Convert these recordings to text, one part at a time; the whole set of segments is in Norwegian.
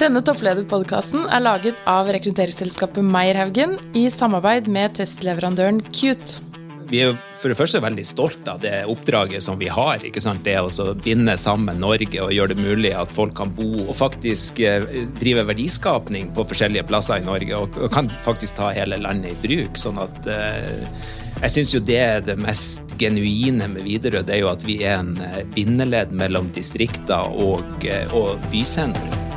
Denne topplederpodkasten er laget av rekrutteringsselskapet Meierhaugen i samarbeid med testleverandøren Cute. Vi er for det første veldig stolt av det oppdraget som vi har. ikke sant? Det å binde sammen Norge og gjøre det mulig at folk kan bo og faktisk eh, drive verdiskapning på forskjellige plasser i Norge. Og, kan faktisk ta hele landet i bruk. sånn at eh, jeg syns jo det er det mest genuine med Widerøe. Det er jo at vi er en eh, bindeledd mellom distrikter og, og bysentrum.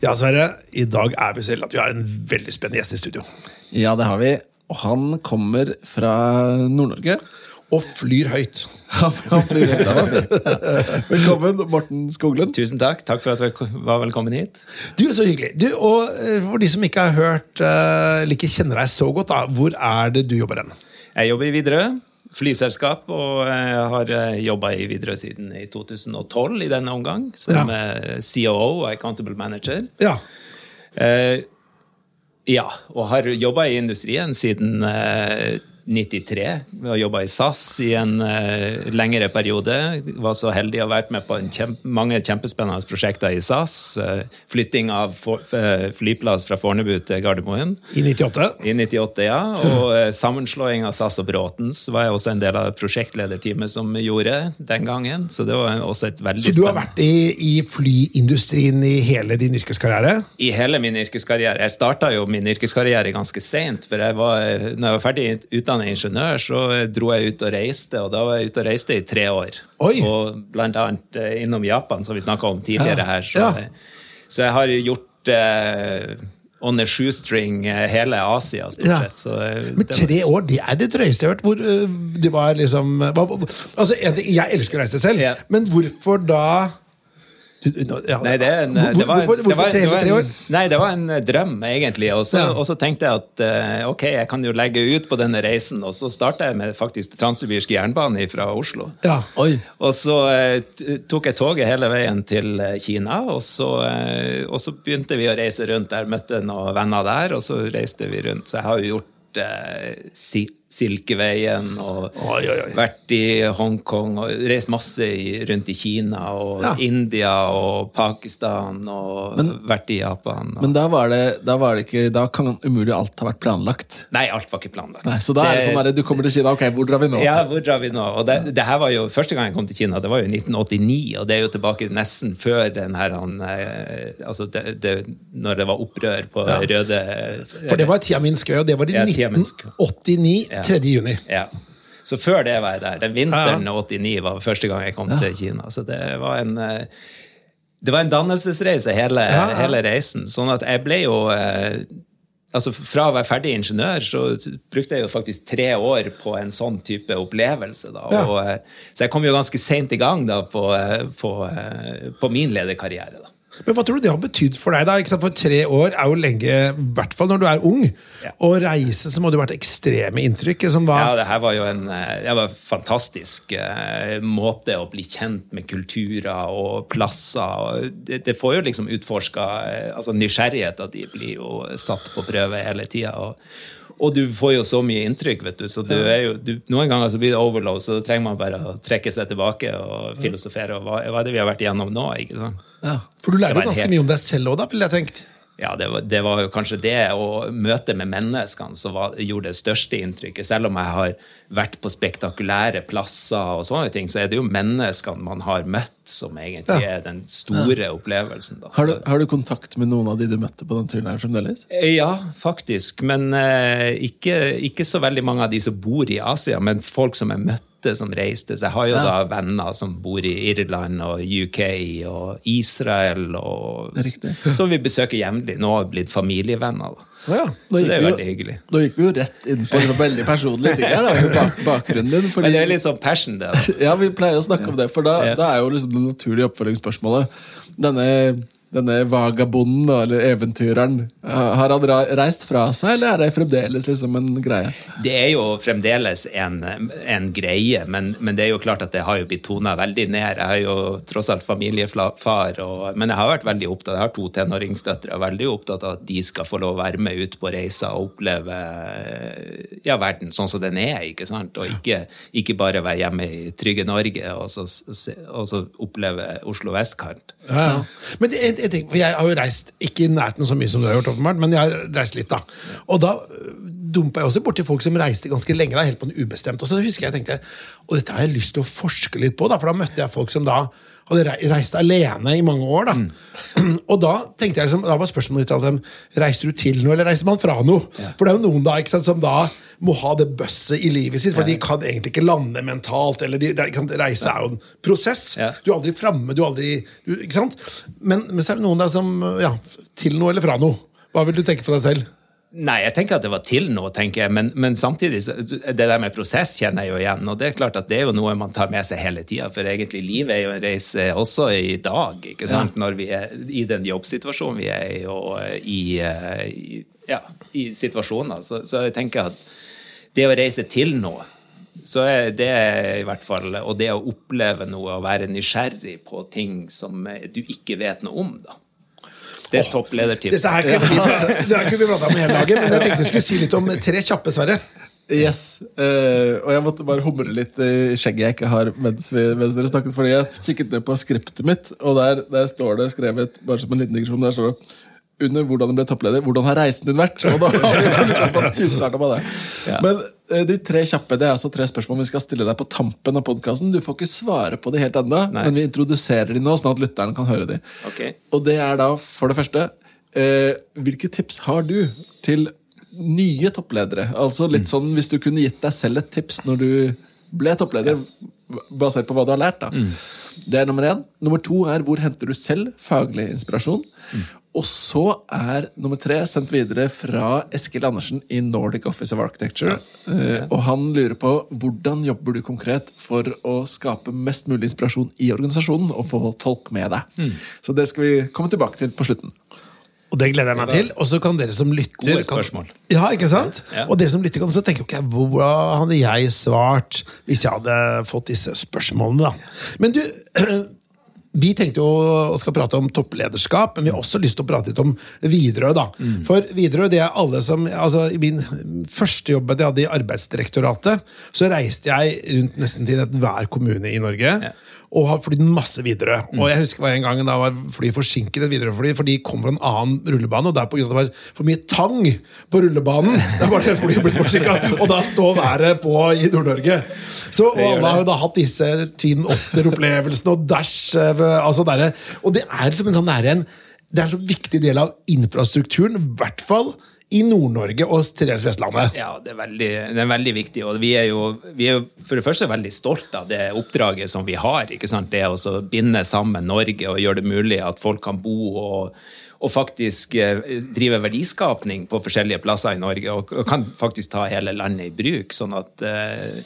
Ja, Sverre. I dag er vi selv at vi har en veldig spennende gjest i studio. Ja, det har vi. Og han kommer fra Nord-Norge. Og flyr høyt. Han flyr høyt, det var fint. Velkommen, Morten Skoglund. Tusen takk. Takk for at du var velkommen hit. Du, Så hyggelig. Du, og eh, For de som ikke har hørt, eller ikke kjenner deg så godt, da, hvor er det du jobber hen? Jeg jobber i Widerøe flyselskap, og har eh, jobba i Widerøe siden i 2012 i denne omgang, som ja. COO og Accountable Manager. Ja. Eh, ja, og har jobba i industrien siden eh, 93. Vi har jobba i SAS i en uh, lengre periode. Var så heldig å ha vært med på kjempe, mange kjempespennende prosjekter i SAS. Uh, flytting av for, uh, flyplass fra Fornebu til Gardermoen. I 98? I 98, ja. Og sammenslåing av SAS og Bråtens var jeg også en del av prosjektlederteamet som gjorde den gangen. Så det var også et veldig Så du har vært i, i flyindustrien i hele din yrkeskarriere? I hele min yrkeskarriere. Jeg starta jo min yrkeskarriere ganske seint, for jeg var, når jeg var ferdig utdannet utdannet ingeniør, så dro jeg ut og reiste, og da var jeg ute og reiste i tre år. Oi. Og blant annet eh, innom Japan, som vi snakka om tidligere her. Så, ja. så, jeg har gjort eh, on a shoestring eh, hele Asia, stort ja. sett. Så, eh, Men tre år, det er det drøyeste jeg har hørt. Hvor uh, det var liksom hva, Altså, jeg, jeg elsker å reise selv, men hvorfor da Nei, det, en, det var, hvorfor, hvorfor det var, tre år? Nei, det var en eh, drøm, egentlig. Og så, ja. og så, tenkte jeg at eh, ok, jeg kan jo legge ut på denne reisen. Og så starta jeg med faktisk Transsibirsk jernbane fra Oslo. Ja. Og så uh, tok jeg toget hele veien til Kina, og så, uh, og så begynte vi å reise rundt der. Møtte noen venner der, og så reiste vi rundt. Så jeg har jo gjort uh, si, Silkeveien og oi, oi, oi. vært i Hongkong og reist masse i, rundt i Kina og ja. India og Pakistan og men, vært i Japan. Og... Men da var, det, da var, det, ikke Da kan umulig alt ha vært planlagt? Nei, alt var ikke planlagt. Nei, så da det, er det sånn at du kommer til Kina, ok, hvor drar vi nå? Ja, hvor drar vi nå? Og det, det, her var jo, Første gang jeg kom til Kina, det var jo i 1989, og det er jo tilbake nesten før den her han, altså det, Når det var opprør på ja. røde For det var Tiaminsk, og det var i ja, 1989. Ja. 3. juni. Ja. Så før det var jeg der. Den vinteren ja. 89 var første gang jeg kom ja. til Kina. Så det var en eh, det var en dannelsesreise, hele, ja, hele reisen. Sånn at jeg ble jo eh, altså Fra å være ferdig ingeniør så brukte jeg jo faktisk tre år på en sånn type opplevelse. da, og, eh, Så jeg kom jo ganske seint i gang da på, på, på min lederkarriere. da. Men hva tror du det har betydd for deg? da? For tre år er jo lenge, i hvert fall når du er ung. Ja. Å reise så må det ha vært ekstreme inntrykk. Var... Ja, det her var jo en eh, var fantastisk uh, måte å bli kjent med kulturer og plasser. Det, det får jo liksom utforska uh, altså Nysgjerrigheta di blir jo satt på prøve hele tida. Og, du får jo så mye inntrykk, vet du. Så du er jo, du, noen ganger så blir det overload, så da trenger man bare å trekke seg tilbake og filosofere. Og hva, hva er det vi har vært igjennom nå? ikke sant? Ja, For du lærer jo ganske helt... mye om deg selv òg, da, ville jeg tenkt? Ja, det var, det var, jo kanskje det å møte med menneskene som var, gjorde det største inntrykket. Selv om jeg har vært på spektakulære plasser, og sånne ting, så er det jo menneskene man har møtt, som egentlig ja. er den store ja. opplevelsen. Har du, har, du, kontakt med noen av de du møtte på den turen her fremdeles? Eh, ja, faktisk. Men eh, ikke, ikke, så veldig mange av de som bor i Asia, men folk som er møtt som reiste. Så jeg har jo ja. da venner som bor i Irland og UK og Israel. Og, som vi besøker jevnlig. Nå har vi blitt familievenner. da. Ja, så det er veldig hyggelig. Nå gikk vi jo rett inn på noe veldig personlige ting her. da, bak, bakgrunnen din. Fordi, Men det er litt sånn passion, det. ja, vi pleier å snakke om det, for da, ja. da er jo liksom det naturlige oppfølgingsspørsmålet Denne denne vagabonden eller eventyreren, har han reist fra seg, eller er det fremdeles liksom en greie? Det er jo fremdeles en, en greie, men, men det er jo klart at det har jo blitt tona veldig ned. Jeg har jo tross alt familiefar, og, men jeg har vært veldig opptatt Jeg har to tenåringsdøtre og veldig opptatt av at de skal få lov å være med ut på reiser og oppleve ja, verden sånn som den er, ikke sant? Og ikke, ikke bare være hjemme i trygge Norge og så, og så oppleve Oslo vestkant. Ja, ja. Men det, jeg, jeg, tenker, jeg har jo reist, ikke i nærheten så mye som du har gjort, åpenbart, men jeg har reist litt. da. Og da øh, dumpa jeg også borti folk som reiste ganske lenge, da, helt på en ubestemt. Og så husker jeg tenkte, og dette har jeg lyst til å forske litt på, da, for da møtte jeg folk som da hadde rei- reist alene i mange år. da. Og da tenkte jeg liksom, da var spørsmålet ditt av dem, reiser du til noe, eller reiser man fra noe? For det er jo noen da ikke sant, som da må ha det bøsset i livet sitt, for de kan egentlig ikke lande mentalt. eller de, sant, Reise er jo en prosess. Ja. Du er aldri framme, du er aldri du, Ikke sant? Men, men så er det noen der som Ja, til noe eller fra noe. Hva vil du tenke for deg selv? Nei, jeg tenker at det var til nå, tenker jeg, men, men samtidig, så- det der med prosess kjenner jeg jo igjen. Og det er klart at det er jo noe man tar med seg hele tida, for egentlig livet er jo en reise også i dag, ikke sant? Når vi er i den jobbsituasjonen vi er i, og i, eh, i, ja, i situasjoner. Så, så jeg tenker at det å reise til noe, så er det i hvert fall Og det å oppleve noe og være nysgjerrig på ting som du ikke vet noe om, da. Det er toppledertips. Dette her kunne vi, prata om hele dagen, men jeg tenkte vi skulle si litt om tre kjappe, Sverre. Yes, Uh, og jeg måtte bare humre litt i skjegget jeg ikke har mens, vi, mens dere snakket, fordi jeg kikket ned på skriptet mitt, og der, der står det skrevet, bare som en liten digresjon, der står det under hvordan du ble toppleder, hvordan har reisen din vært? Og da har vi liksom på det. Men eh, de tre kjappe, det er altså tre spørsmål vi skal stille deg på tampen av podkasten. Du får ikke svare på de helt ennå, men vi introduserer de nå, sånn at lytteren kan høre de. Okay. Og det er da, for det første, eh, hvilke tips har du til nye toppledere? Altså litt sånn, Hvis du kunne gitt deg selv et tips når du ble toppleder, basert på hva du har lært. da. Det er nummer én. Nummer to er hvor henter du selv faglig inspirasjon? Og så er nummer tre sendt videre fra Eskil Andersen i Nordic Office of Architecture. Eh, og han lurer på hvordan jobber du konkret for å skape mest mulig inspirasjon i organisasjonen og få folk med deg. Så det skal vi komme tilbake til på slutten. Og det gleder jeg meg til. Og så kan dere som lytter Gode kan- spørsmål. Ja, ikke sant? Ja. Og dere som lytter kan så tenke ok, hvordan hadde jeg svart hvis jeg hadde fått disse spørsmålene, da. Men du, vi tenkte jo skal prate om topplederskap, men vi har også lyst til å prate litt om Widerøe. Mm. For Widerøe, det er alle som altså I min første jobb jeg hadde i Arbeidsdirektoratet, så reiste jeg rundt nesten til hver kommune i Norge. Ja. Og har flydd masse Widerøe. Og jeg husker det var en gang da var flyet forsinket, et Widerøe-fly, for de kom fra en annen rullebane, og på grunn av at det var for mye tang på rullebanen, Det var det flyet ble forsinket, og da står været på i Nord-Norge. Så og alle har jo da hatt disse Twin Otter-opplevelsene og Dash eh, altså der, Og det er som en sånn der, en, det er en så viktig del av infrastrukturen, i hvert fall i Nord-Norge og til dels Vestlandet. Ja, det er, veldig, det er veldig viktig. Og vi er, jo, vi er for det første veldig stolt av det oppdraget som vi har. ikke sant? Det å binde sammen Norge og gjøre det mulig at folk kan bo og, og faktisk eh, drive verdiskapning på forskjellige plasser i Norge. Og, og kan faktisk ta hele landet i bruk. sånn at eh,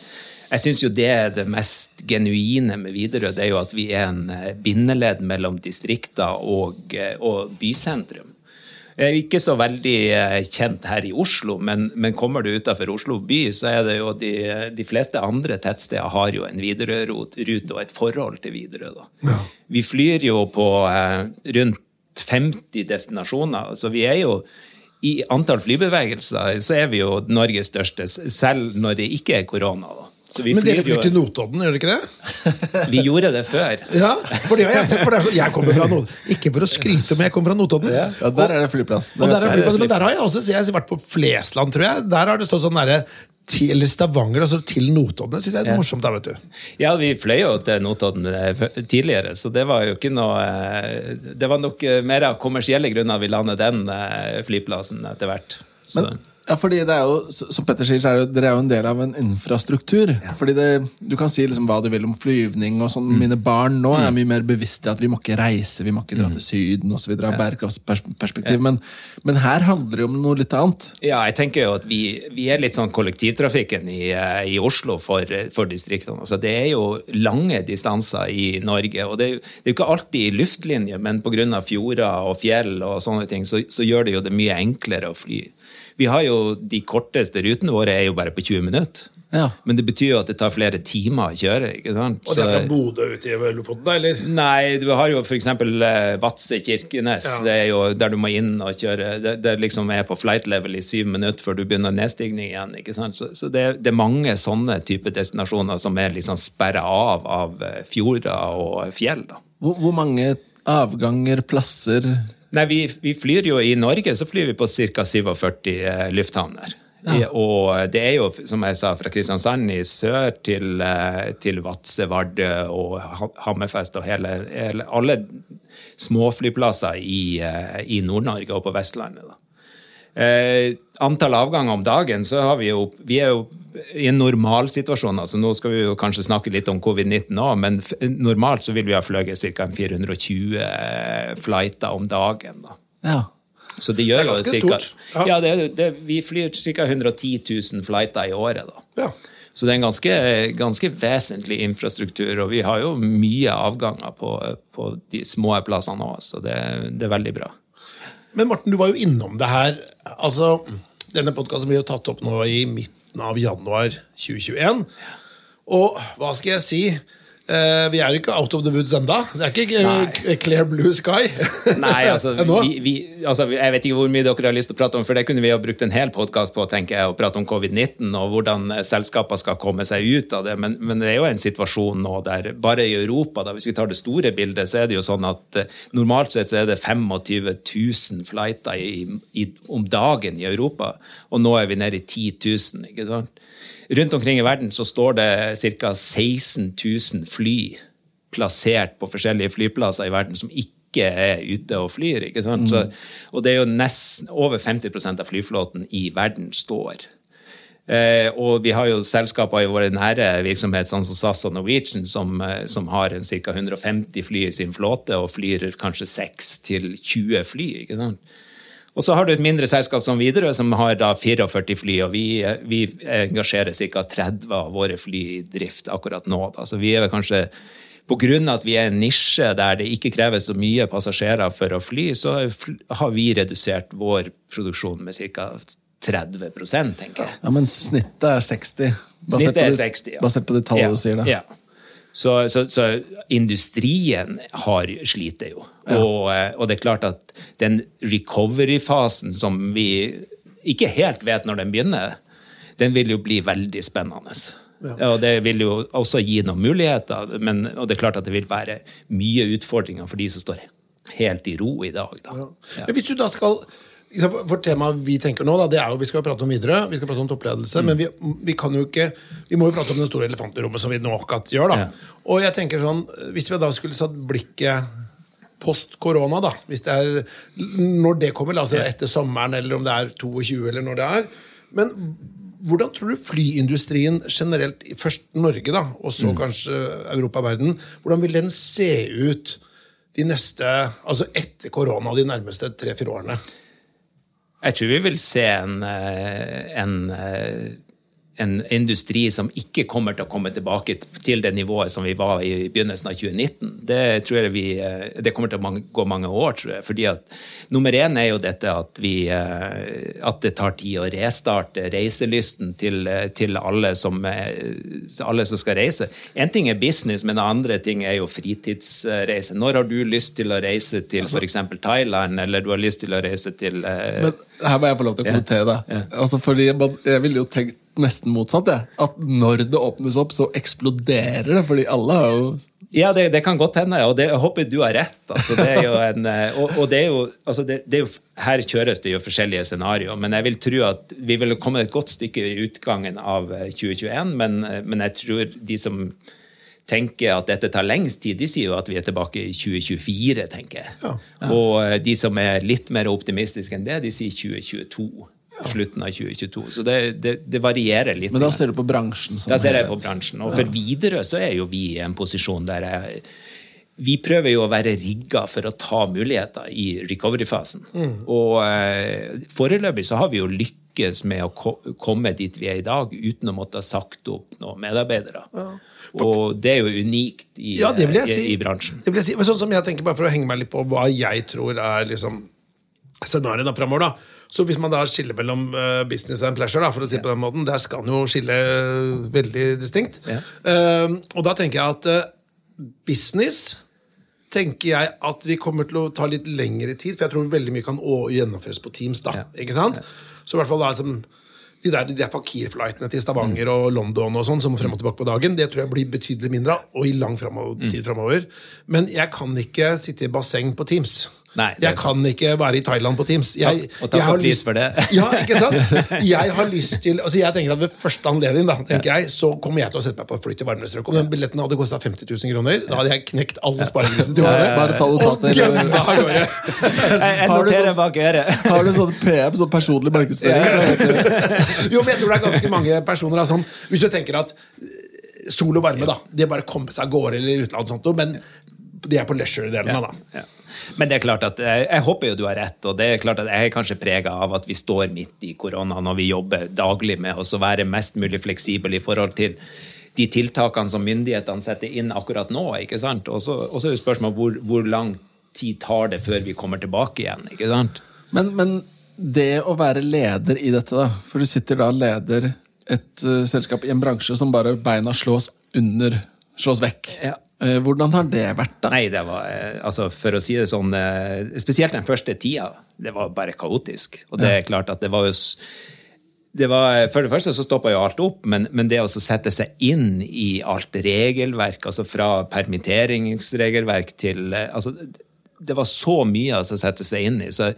jeg syns jo det er det mest genuine med Widerøe. Det er jo at vi er en eh, bindeledd mellom distrikter og, eh, og bysentrum. Jeg er ikke så veldig eh, kjent her i Oslo, men, men kommer du utenfor Oslo by, så er det jo de, de fleste andre tettsteder har jo en Widerøe-rute og et forhold til Widerøe. Ja. Vi flyr jo på eh, rundt 50 destinasjoner, så vi er jo i antall flybevegelser så er vi jo Norges største, selv når det ikke er korona. da. Så vi Men dere flyr til Notodden, gjør dere ikke det? vi gjorde det før. Ja, for det har jeg sett. for det er så, Jeg kommer fra Notodden. Ikke for å skryte, men jeg kommer fra Notodden. Ja, Der er det flyplass. Og der er det flyplass, men der har jeg også jeg har vært på Flesland, tror jeg. Der har det stått sånn derre til Stavanger, altså til Notodden. Det syns jeg er Ja. morsomt. da, vet du. Ja, vi fløy jo til Notodden eh, tidligere, så det var jo ikke noe eh, Det var nok eh, mer av kommersielle grunner vi landet den flyplassen etter hvert. Så. Men Ja, fordi det er jo, Som Petter sier, så er det, dere er jo en del av en infrastruktur. Fordi det, Du kan si liksom hva du vil om flyvning. og sånn. Mine barn nå er mye mer bevisste at vi må ikke reise, vi må ikke dra til Syden osv. Ja. bærekraftsperspektiv. Men, men her handler det jo om noe litt annet. Ja, jeg tenker jo at vi, vi er litt sånn kollektivtrafikken i, eh, i Oslo for, for distriktene. Altså, det er jo lange distanser i Norge, og det er jo, det er jo ikke alltid i luftlinje, men pga. fjorder og fjell og sånne ting, så, så gjør det jo det mye enklere å fly. Vi har jo De korteste rutene våre er jo bare på 20 minutter. Ja. Men det betyr jo at det tar flere timer å kjøre. ikke sant? Og det er fra Bodø ut i Lofoten, eller? Nei, du har jo f.eks. Vadsø-Kirkenes, Ja. er der du må inn og kjøre. Det, det liksom er på flight level i syv minutter før du begynner nedstigning igjen. ikke sant? Så, så det, det er mange sånne type destinasjoner som er liksom sperra av av eh, fjorder og fjell. da. Hvor, hvor mange avganger, plasser Nei, vi, vi flyr jo i Norge, så flyr vi på ca. 47 eh, lufthavner. Ja. Og det er jo, som jeg sa, fra Kristiansand i sør til, eh, til Vadsø, Vardø og Ha- Hammerfest og hele, hele alle småflyplasser i, eh, i Nord-Norge og på Vestlandet. da. Eh, antall avganger om dagen, så har vi jo Vi er jo i en normalsituasjon. altså Nå skal vi jo kanskje snakke litt om covid-19 òg, men f normalt så vil vi ha fløyet ca. 420 flighter om dagen. da. Ja. Så det gjør Det er jo ganske cirka, stort. Ja. Ja, det, det, vi flyr ca. 110 000 flighter i året. da. Ja. Så det er en ganske, ganske vesentlig infrastruktur, og vi har jo mye avganger på, på de små plassene òg, så det, det er veldig bra. Men Morten, du var jo innom det her. Altså, Denne podkasten blir jo tatt opp nå i midten av januar 2021. Og hva skal jeg si? Eh, vi er jo ikke out of the woods enda. Det er ikke Nei. clear blue sky. Nei, altså, vi, vi, altså, jeg vet ikke hvor mye dere har lyst til å prate om, for det kunne vi ha brukt en hel podkast på, tenker jeg, å prate om covid-19 og hvordan selskapene selskaper skal komme seg ut av det. Men, men det er jo en situasjon nå der bare i Europa, da, hvis vi tar det store bildet, så er det jo sånn at eh, normalt sett så er det 25 000 flighter i, i, om dagen i Europa, og nå er vi nede i 10 000. ikke sant? Rundt omkring i verden så står det ca. 16 000 fly plassert på forskjellige flyplasser i verden som ikke er ute og flyr. ikke sant? Så, og det er jo nesten over 50% av flyflåten i verden står. Eh, og vi har jo selskaper i våre nære virksomhet, sånn som SAS og Norwegian, som, eh, som har ca. 150 fly i sin flåte og flyr kanskje 6 til 20 fly. ikke sant? Og så har du et mindre selskap som Widerøe, som har da 44 fly, og vi, vi engasjerer ca. 30 av våre fly i drift akkurat nå. Da. Så vi er vel kanskje av at vi er en nisje der det ikke kreves så mye passasjerer for å fly, så har vi redusert vår produksjon med ca. 30 tenker jeg. ja, Men snittet er 60. Basert Snittet er 60, ja. Basert på de tallene Ja, du sier. da. Ja. Så, så, så industrien har sliter jo. Og, eh, og det er klart at den recovery-fasen som vi ikke helt vet når den begynner, den vil jo bli veldig spennende. Og det vil jo også gi noen muligheter, men, og det er klart at det vil være mye utfordringer for de som står helt i ro i dag. Da. Ja. Men hvis du da skal For temaet vi tenker nå, da, det er jo vi skal prate om videre, vi skal prate om toppledelse, Mm. men vi, vi kan jo ikke Vi må jo prate om den store elefanten i rommet, som vi nå akkurat gjør. da. Ja. Og jeg tenker sånn, Hvis vi da skulle satt blikket post korona, da, hvis det er når det kommer, la oss si er etter sommeren, eller om det er 22, eller når det er Men hvordan tror du flyindustrien generelt, først Norge, da, og så Mm. kanskje Europa og verden, hvordan vil den se ut de neste, altså etter korona de nærmeste tre-fire årene? Jeg tror vi vil se en, eh, en, eh, en industri som ikke kommer til å komme tilbake til det nivået som vi var i begynnelsen av 2019. Det tror jeg vi, eh, det kommer til å gå mange år, tror jeg. Fordi at nummer én er jo dette at, vi, eh, at det tar tid å restarte reiselysten til, eh, til alle, som, alle som skal reise. En ting er business, men den andre ting er jo fritidsreise. Når har du lyst til å reise til f.eks. Thailand, eller du har lyst til å reise til Men her må jeg få lov til å kommentere det. Altså, fordi man, Jeg ville jo tenkt nesten motsatt. Ja. At når det åpnes opp, så eksploderer det. Fordi alle har jo Ja, det, det kan godt hende, og det, jeg håper du har rett. Altså, det er jo en, eh, og, og det er jo, altså det, det er jo, her kjøres det jo forskjellige scenarioer, men jeg vil tro at vi vil komme et godt stykke i utgangen av eh, 2021, men, eh, men jeg tror de som tenker at dette tar lengst tid, de sier jo at vi er tilbake i 2024, tenker jeg. Ja. Og eh, de som er litt mer optimistiske enn det, de sier 2022. slutten av 2022. Så det, det, det varierer litt. Men da ser du på bransjen? Da ser jeg på bransjen. Og for Widerøe så er jo vi i en posisjon der jeg, vi prøver jo å være rigga for å ta muligheter i recovery-fasen. Og eh, foreløpig så har vi jo lykkes med å ko komme dit vi er i dag, uten å måtte ha sagt opp noen medarbeidere. Og det er jo unikt i, Ja, det vil jeg i, si. i bransjen. Det vil jeg si. Men sånn som jeg tenker, bare for å henge meg litt på hva jeg tror er liksom scenarioet framover, da. Så hvis man da skiller mellom eh, business and pleasure, da, for å si det på den måten, der skal man jo skille eh, veldig distinkt. Ja. Uh, og da tenker jeg at uh, business tenker jeg at vi kommer til å ta litt lengre tid, for jeg tror veldig mye kan gjennomføres på Teams. da, Ja. ikke sant? Så i hvert fall da som de der, de der fakir-flightene til Stavanger og London og sånn, som frem og tilbake på dagen, det tror jeg blir betydelig mindre av, og i lang fremover, tid framover. Men jeg kan ikke sitte i basseng på Teams. Nei, jeg kan ikke være i Thailand på Teams. Jeg, og takk for pris for det. Ja, ikke sant? Jeg har lyst til altså Jeg tenker at Ved første anledning da, tenker jeg, så kommer jeg til å sette meg på fly til varmere strøk. Om den billetten hadde kosta 50 000 kroner, da hadde jeg knekt alle sparegrensene til Ja, året. bare ta Og notater. gønna av gårde. Jeg, jeg Har du noterer sånn- bak øret. Har du sånn PM, sånn personlig markedsføring? Jo, men jeg tror det er ganske mange personer da, som Hvis du tenker at eh, sol og varme, da, det er bare å komme seg av gårde eller utlandet, og sånt, men det er på leisure-delen. da. Men det er klart at jeg, jeg håper jo du har rett, og det er klart at jeg er kanskje prega av at vi står midt i koronaen og vi jobber daglig med å være mest mulig fleksibel i forhold til de tiltakene som myndighetene setter inn akkurat nå. ikke sant? Og så er jo spørsmålet hvor, hvor lang tid tar det før vi kommer tilbake igjen. ikke sant? Men, men det å være leder i dette, da For du sitter da leder et uh, selskap i en bransje som bare beina slås under, slås vekk. Ja. Eh, hvordan har det vært, da? Nei, det var eh, altså For å si det sånn, eh, spesielt den første tida, det var bare kaotisk. Og det er klart at det var jo det var, For det første så stoppa jo alt opp, men, men det å sette seg inn i alt regelverk, altså fra permitteringsregelverk til altså, Det var så mye å sette seg inn i. Så,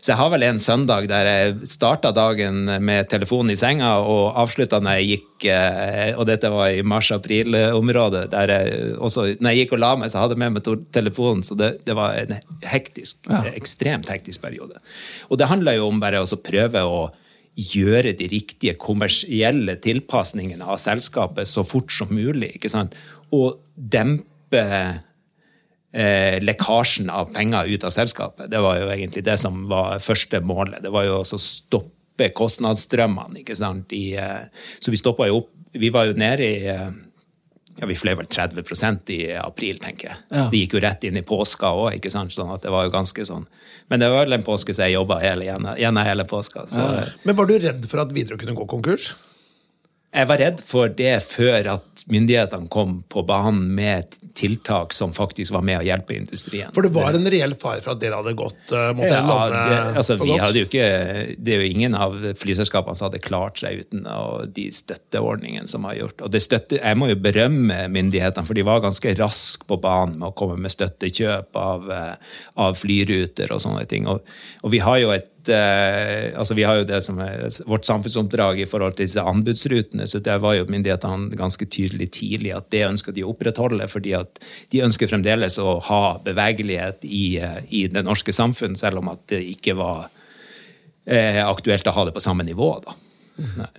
så jeg har vel en søndag der jeg starta dagen med telefonen i senga og avslutta når jeg gikk eh, Og dette var i mars-april-området. der jeg også, Når jeg gikk og la meg, så hadde jeg med meg telefonen. Så det, det var en hektisk, ekstremt hektisk periode. Og det handla jo om bare å prøve å gjøre de riktige kommersielle tilpasningene av selskapet så fort som mulig. ikke sant? Og dempe eh, lekkasjen av penger ut av selskapet. Det var jo egentlig det som var første målet. Det var jo å stoppe kostnadsstrømmene. ikke sant? I, eh, så vi stoppa jo opp Vi var jo nede i eh, ja, Vi fløy vel 30% i april, tenker jeg. Ja. Det gikk jo rett inn i påska òg, ikke sant? Sånn at det var jo ganske sånn. Men det var vel en påske så jeg jobba hele, gjennom, gjennom hele påska. Så Men var du redd for at Widerøe kunne gå konkurs? jeg var redd for det før at myndighetene kom på banen med tiltak som faktisk var med å hjelpe industrien. For det var en reell fare for at dere hadde gått mot måtte Ja, lande det, altså, vi godt? hadde jo ikke, det er jo ingen av flyselskapene som hadde klart seg uten de støtteordningene som har gjort. Og det støtte, jeg må jo berømme myndighetene, for de var ganske raske på banen med å komme med støttekjøp av, eh, av flyruter og sånne ting. Og, og vi har jo et eh, altså vi har jo det som er vårt samfunnsoppdrag i forhold til disse anbudsrutene, så der var jo myndighetene ganske tydelig tidlig at det ønsker de å opprettholde, fordi at de ønsker fremdeles å ha bevegelighet i, eh, i det norske samfunn, selv om at det ikke var eh, aktuelt å ha det på samme nivå. da.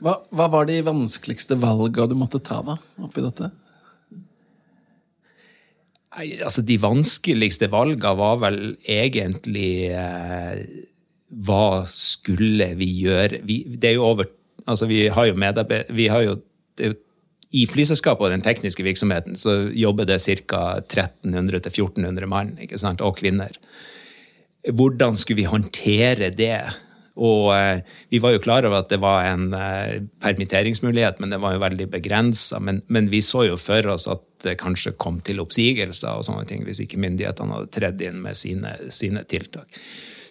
Hva, hva var de vanskeligste valga du måtte ta da, oppi dette? Nei, altså De vanskeligste valgene var vel egentlig eh, Hva skulle vi gjøre? Vi, det er jo over altså Vi har jo medarbeidere Vi har jo, det er jo I flyselskapet og den tekniske virksomheten så jobber det ca. 1300-1400 mann og kvinner. Hvordan skulle vi håndtere det? Og eh, vi var jo klar over at det var en eh, permitteringsmulighet, men det var jo veldig begrensa. Men, men vi så jo for oss at det kanskje kom til oppsigelser og sånne ting hvis ikke myndighetene hadde tredd inn med sine, sine tiltak.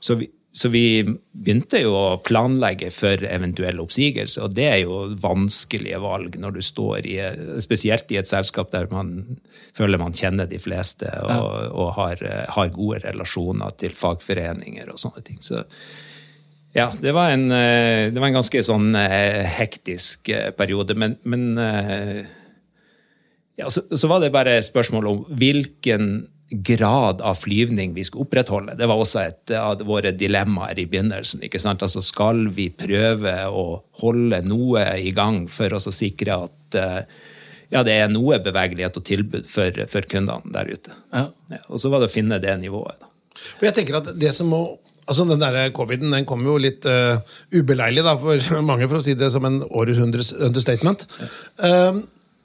Så vi, så vi begynte jo å planlegge for eventuelle oppsigelser, og det er jo vanskelige valg når du står i Spesielt i et selskap der man føler man kjenner de fleste og, og har, har gode relasjoner til fagforeninger og sånne ting. Så ja, det var en, eh, det var en ganske sånn eh, hektisk eh, periode, men, men ja, så, så var det bare spørsmål om hvilken grad av flyvning vi skulle opprettholde. Det var også et av våre dilemmaer i begynnelsen. ikke sant? Altså Skal vi prøve å holde noe i gang for å sikre at eh, ja, det er noe bevegelighet og tilbud for, for kundene der ute. Ja. Ja, og så var det å finne det nivået. da. Og jeg tenker at det som må Altså Den der coviden den kom jo litt uh, ubeleilig da, for mange, for å si det som en århundres understatement. Um,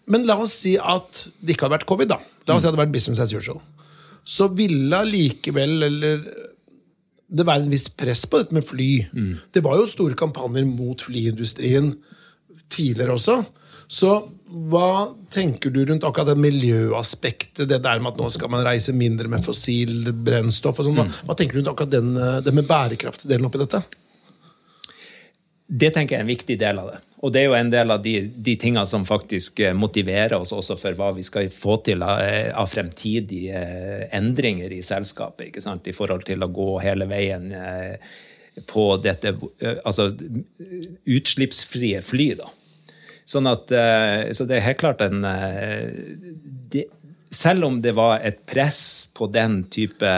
men la oss si at det ikke hadde vært covid. da. La oss si at det hadde vært business as usual. Så ville likevel eller, det være en viss press på dette med fly. Det var jo store kampanjer mot flyindustrien tidligere også. Så hva tenker du rundt akkurat det miljøaspektet? Det der med at nå skal man reise mindre med fossil brennstoff? og sånn. Hva, hva tenker du rundt akkurat den, eh, det med bærekraftsdelen oppi dette? Det tenker jeg er en viktig del av det. Og det er jo en del av de, de tingene som faktisk eh, motiverer oss også for hva vi skal få til av, eh, av fremtidige eh, endringer i selskapet. ikke sant? I forhold til å gå hele veien på dette altså utslippsfrie fly. da. Sånn at, så det er helt klart en det, Selv om det var et press på den type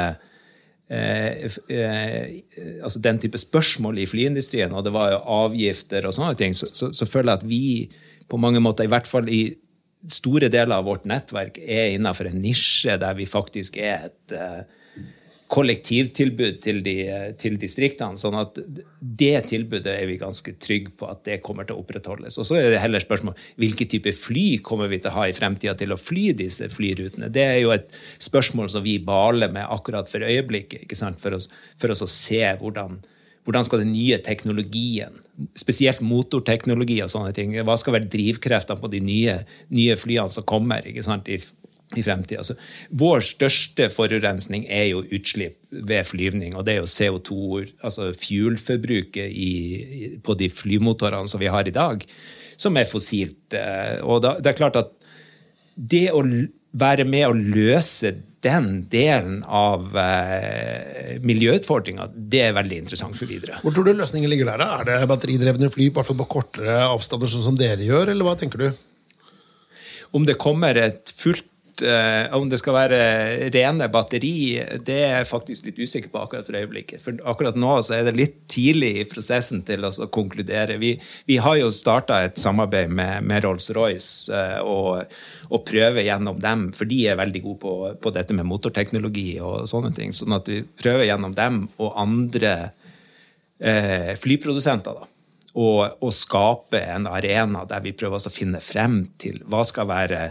eh, eh, altså den type spørsmål i flyindustrien, og det var jo avgifter og sånne ting, så, så, så føler jeg at vi på mange måter, i hvert fall i store deler av vårt nettverk, er innenfor en nisje der vi faktisk er et eh, kollektivtilbud til, de, til distriktene. Sånn at det tilbudet er vi ganske trygge på at det kommer til å opprettholdes. Og så er det heller spørsmål hvilke type fly kommer vi til å ha i fremtida til å fly disse flyrutene. Det er jo et spørsmål som vi baler med akkurat for øyeblikket, ikke sant? for oss, for oss å se hvordan hvordan skal den nye teknologien, spesielt motorteknologi og sånne ting, hva skal være drivkreftene på de nye, nye flyene som kommer ikke sant, i, i fremtida? Altså, vår største forurensning er jo utslipp ved flyvning, og det er jo CO2, altså fuelforbruket i, på de flymotorene som vi har i dag, som er fossilt. eh, Og da, det er klart at det å være med å løse den delen av eh, miljøutfordringa, det er veldig interessant for videre. Hvor tror du løsningen ligger der? da? Er det batteridrevne fly på kortere avstander, sånn som dere gjør, eller hva tenker du? Om det kommer et fullt eh, Om det skal være rene batteri, det er jeg faktisk litt usikker på akkurat for øyeblikket. For akkurat nå så er det litt tidlig i prosessen til å konkludere. Vi, vi har jo starta et samarbeid med, med Rolls-Royce eh, og, og prøver gjennom dem, for de er veldig gode på, på dette med motorteknologi og sånne ting. Sånn at vi prøver gjennom dem og andre eh, flyprodusenter. da og, og skape en arena der vi prøver å finne frem til hva skal være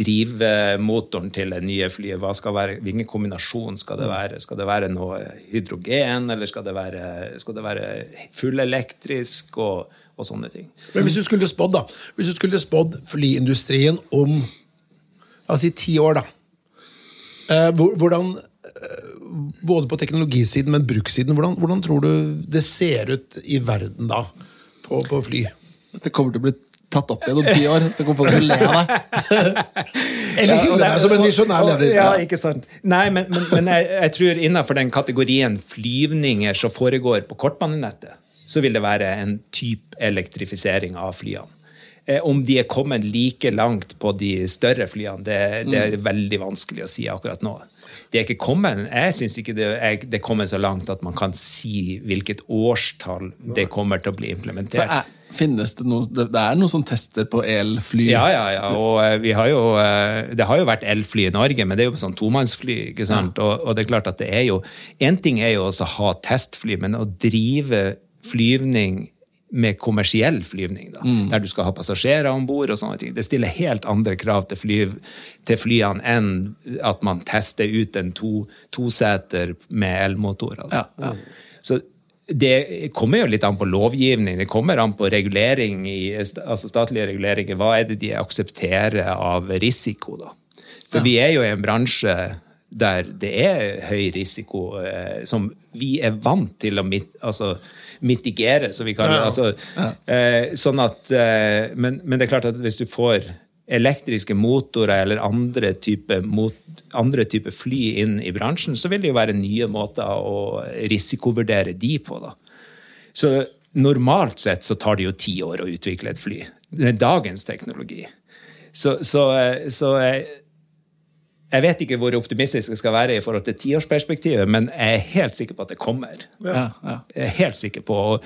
drivmotoren til det nye flyet. Hva skal være, hvilken kombinasjon skal det være? Skal det være noe hydrogen, eller skal det være, skal det være fullelektrisk og, og sånne ting? Men hvis du skulle spådd da, hvis du skulle spådd flyindustrien om la oss si ti år, da. Eh, hvordan, eh, både på teknologisiden, men brukssiden, hvordan, hvordan tror du det ser ut i verden da, på, på fly? Det kommer til å bli tatt opp igjen om ti år, så kommer folk til å le av deg. Eller hylle deg som en visjonær leder. Ja, ikke sant. Nei, men, men, men jeg, jeg tror innenfor den kategorien flyvninger som foregår på kortbanenettet, så vil det være en type elektrifisering av flyene. Eh, Om de er kommet like langt på de større flyene, det, det er veldig vanskelig å si akkurat nå. Det er ikke kommet, Jeg syns ikke det er, det er kommet så langt at man kan si hvilket årstall det kommer til å bli For implementert. er, finnes det noe Det er noen som tester på elfly? Ja, ja, ja. Og eh, vi har jo, eh, det har jo vært elfly i Norge, men det er jo sånn tomannsfly. ikke sant? Og, og det er klart at det er jo En ting er jo også å ha testfly, men å drive flyvning med kommersiell flyvning, da, der du skal ha passasjerer om bord, og sånne ting, det stiller helt andre krav til, fly, til flyene enn at man tester ut en to, toseter med elmotorer. Ja, ja. Så det kommer jo litt an på lovgivning, det kommer an på regulering i, altså statlige reguleringer. Hva er det de aksepterer av risiko, da? For vi er jo i en bransje der det er høy risiko, eh, som vi er vant til å mit, altså, mitigere, som vi kaller det. Altså, eh, sånn at, eh, men, men det er klart at hvis du får elektriske motorer eller andre type, mot, andre type fly inn i bransjen, så vil det jo være nye måter å risikovurdere de på. da. Så normalt sett så tar det jo ti år å utvikle et fly. Det er dagens teknologi. Så, så, eh, så eh, Jeg vet ikke hvor optimistisk jeg skal være i forhold til tiårsperspektivet, men jeg er helt sikker på at det kommer. Ja, ja. Jeg er helt sikker på og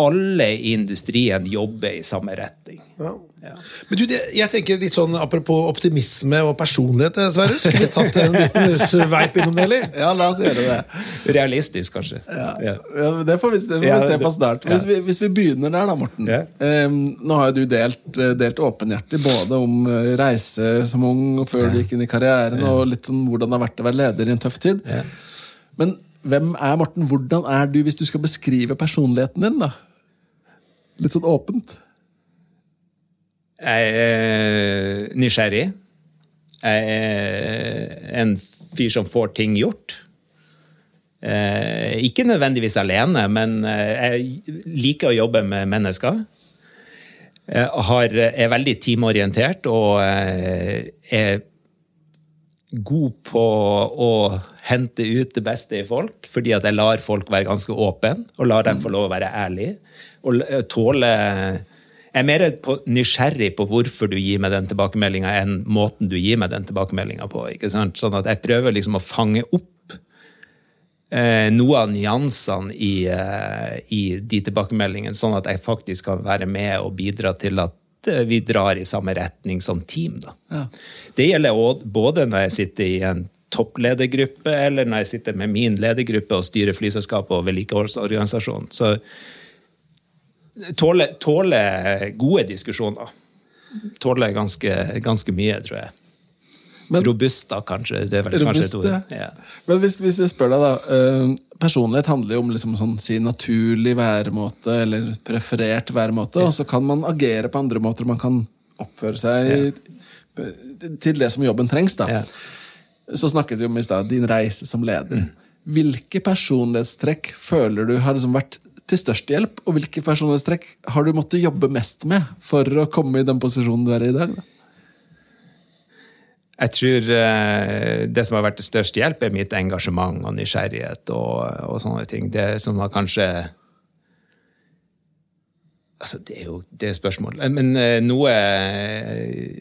Alle i industrien jobber i samme retning. Ja. Ja. Men du, jeg tenker litt sånn Apropos optimisme og personlighet, eh, Sverre. Skulle vi tatt en liten sveip innom det, eller? ja, la oss gjøre det. Realistisk, kanskje. Ja. Ja, det får vi, det får Ja, vi se på snart. Hvis, vi, hvis vi begynner der, da, Morten. Ja. Ehm, nå har jo du delt, eh, delt åpenhjertig både om eh, reise som ung og før du gikk inn i karrieren, og litt sånn hvordan det har vært å være leder i en tøff tid. Ja. Men hvem er Morten? Hvordan er du, hvis du skal beskrive personligheten din? da? Litt sånn åpent. Jeg er nysgjerrig. Jeg er en fyr som får ting gjort. Eh, ikke nødvendigvis alene, men eh, jeg liker å jobbe med mennesker. Jeg er veldig teamorientert og eh, er god på å hente ut det beste i folk, fordi at jeg lar folk være ganske åpne, og lar dem få lov å være ærlige. Og tåle Jeg er mer nysgjerrig på hvorfor du gir meg den tilbakemeldinga, enn måten du gir meg den tilbakemeldinga på. ikke sant? Sånn at jeg prøver liksom å fange opp eh, noe av nyansene i, eh, i de tilbakemeldingene, sånn at jeg faktisk kan være med og bidra til at eh, vi drar i samme retning som team. Ja. Det gjelder både når jeg sitter i en toppledergruppe, eller når jeg sitter med min ledergruppe og styrer flyselskapet og vedlikeholdsorganisasjonen. Så tåler tåle gode diskusjoner. Tåler ganske, ganske mye, tror jeg. Men- Robust, da, kanskje. Det er vel kanskje et ord. ja. Ja. Men hvis, hvis jeg spør deg, da. Uh, personlighet handler jo om liksom sånn, si naturlig væremåte, eller preferert væremåte, og så kan man agere på andre måter. Man kan oppføre seg til det som jobben trengs. da. Ja. Så snakket vi om i stad din reise som leder. Hvilke personlighetstrekk føler du har liksom vært til størst hjelp, og hvilke personlighetstrekk har du måttet jobbe mest med for å komme i den posisjonen du er i i dag? da? Jeg tror eh, det som har vært til størst hjelp, er mitt engasjement og nysgjerrighet og, og sånne ting. Det som har kanskje Altså, det er jo det er spørsmål. Men eh, noe eh,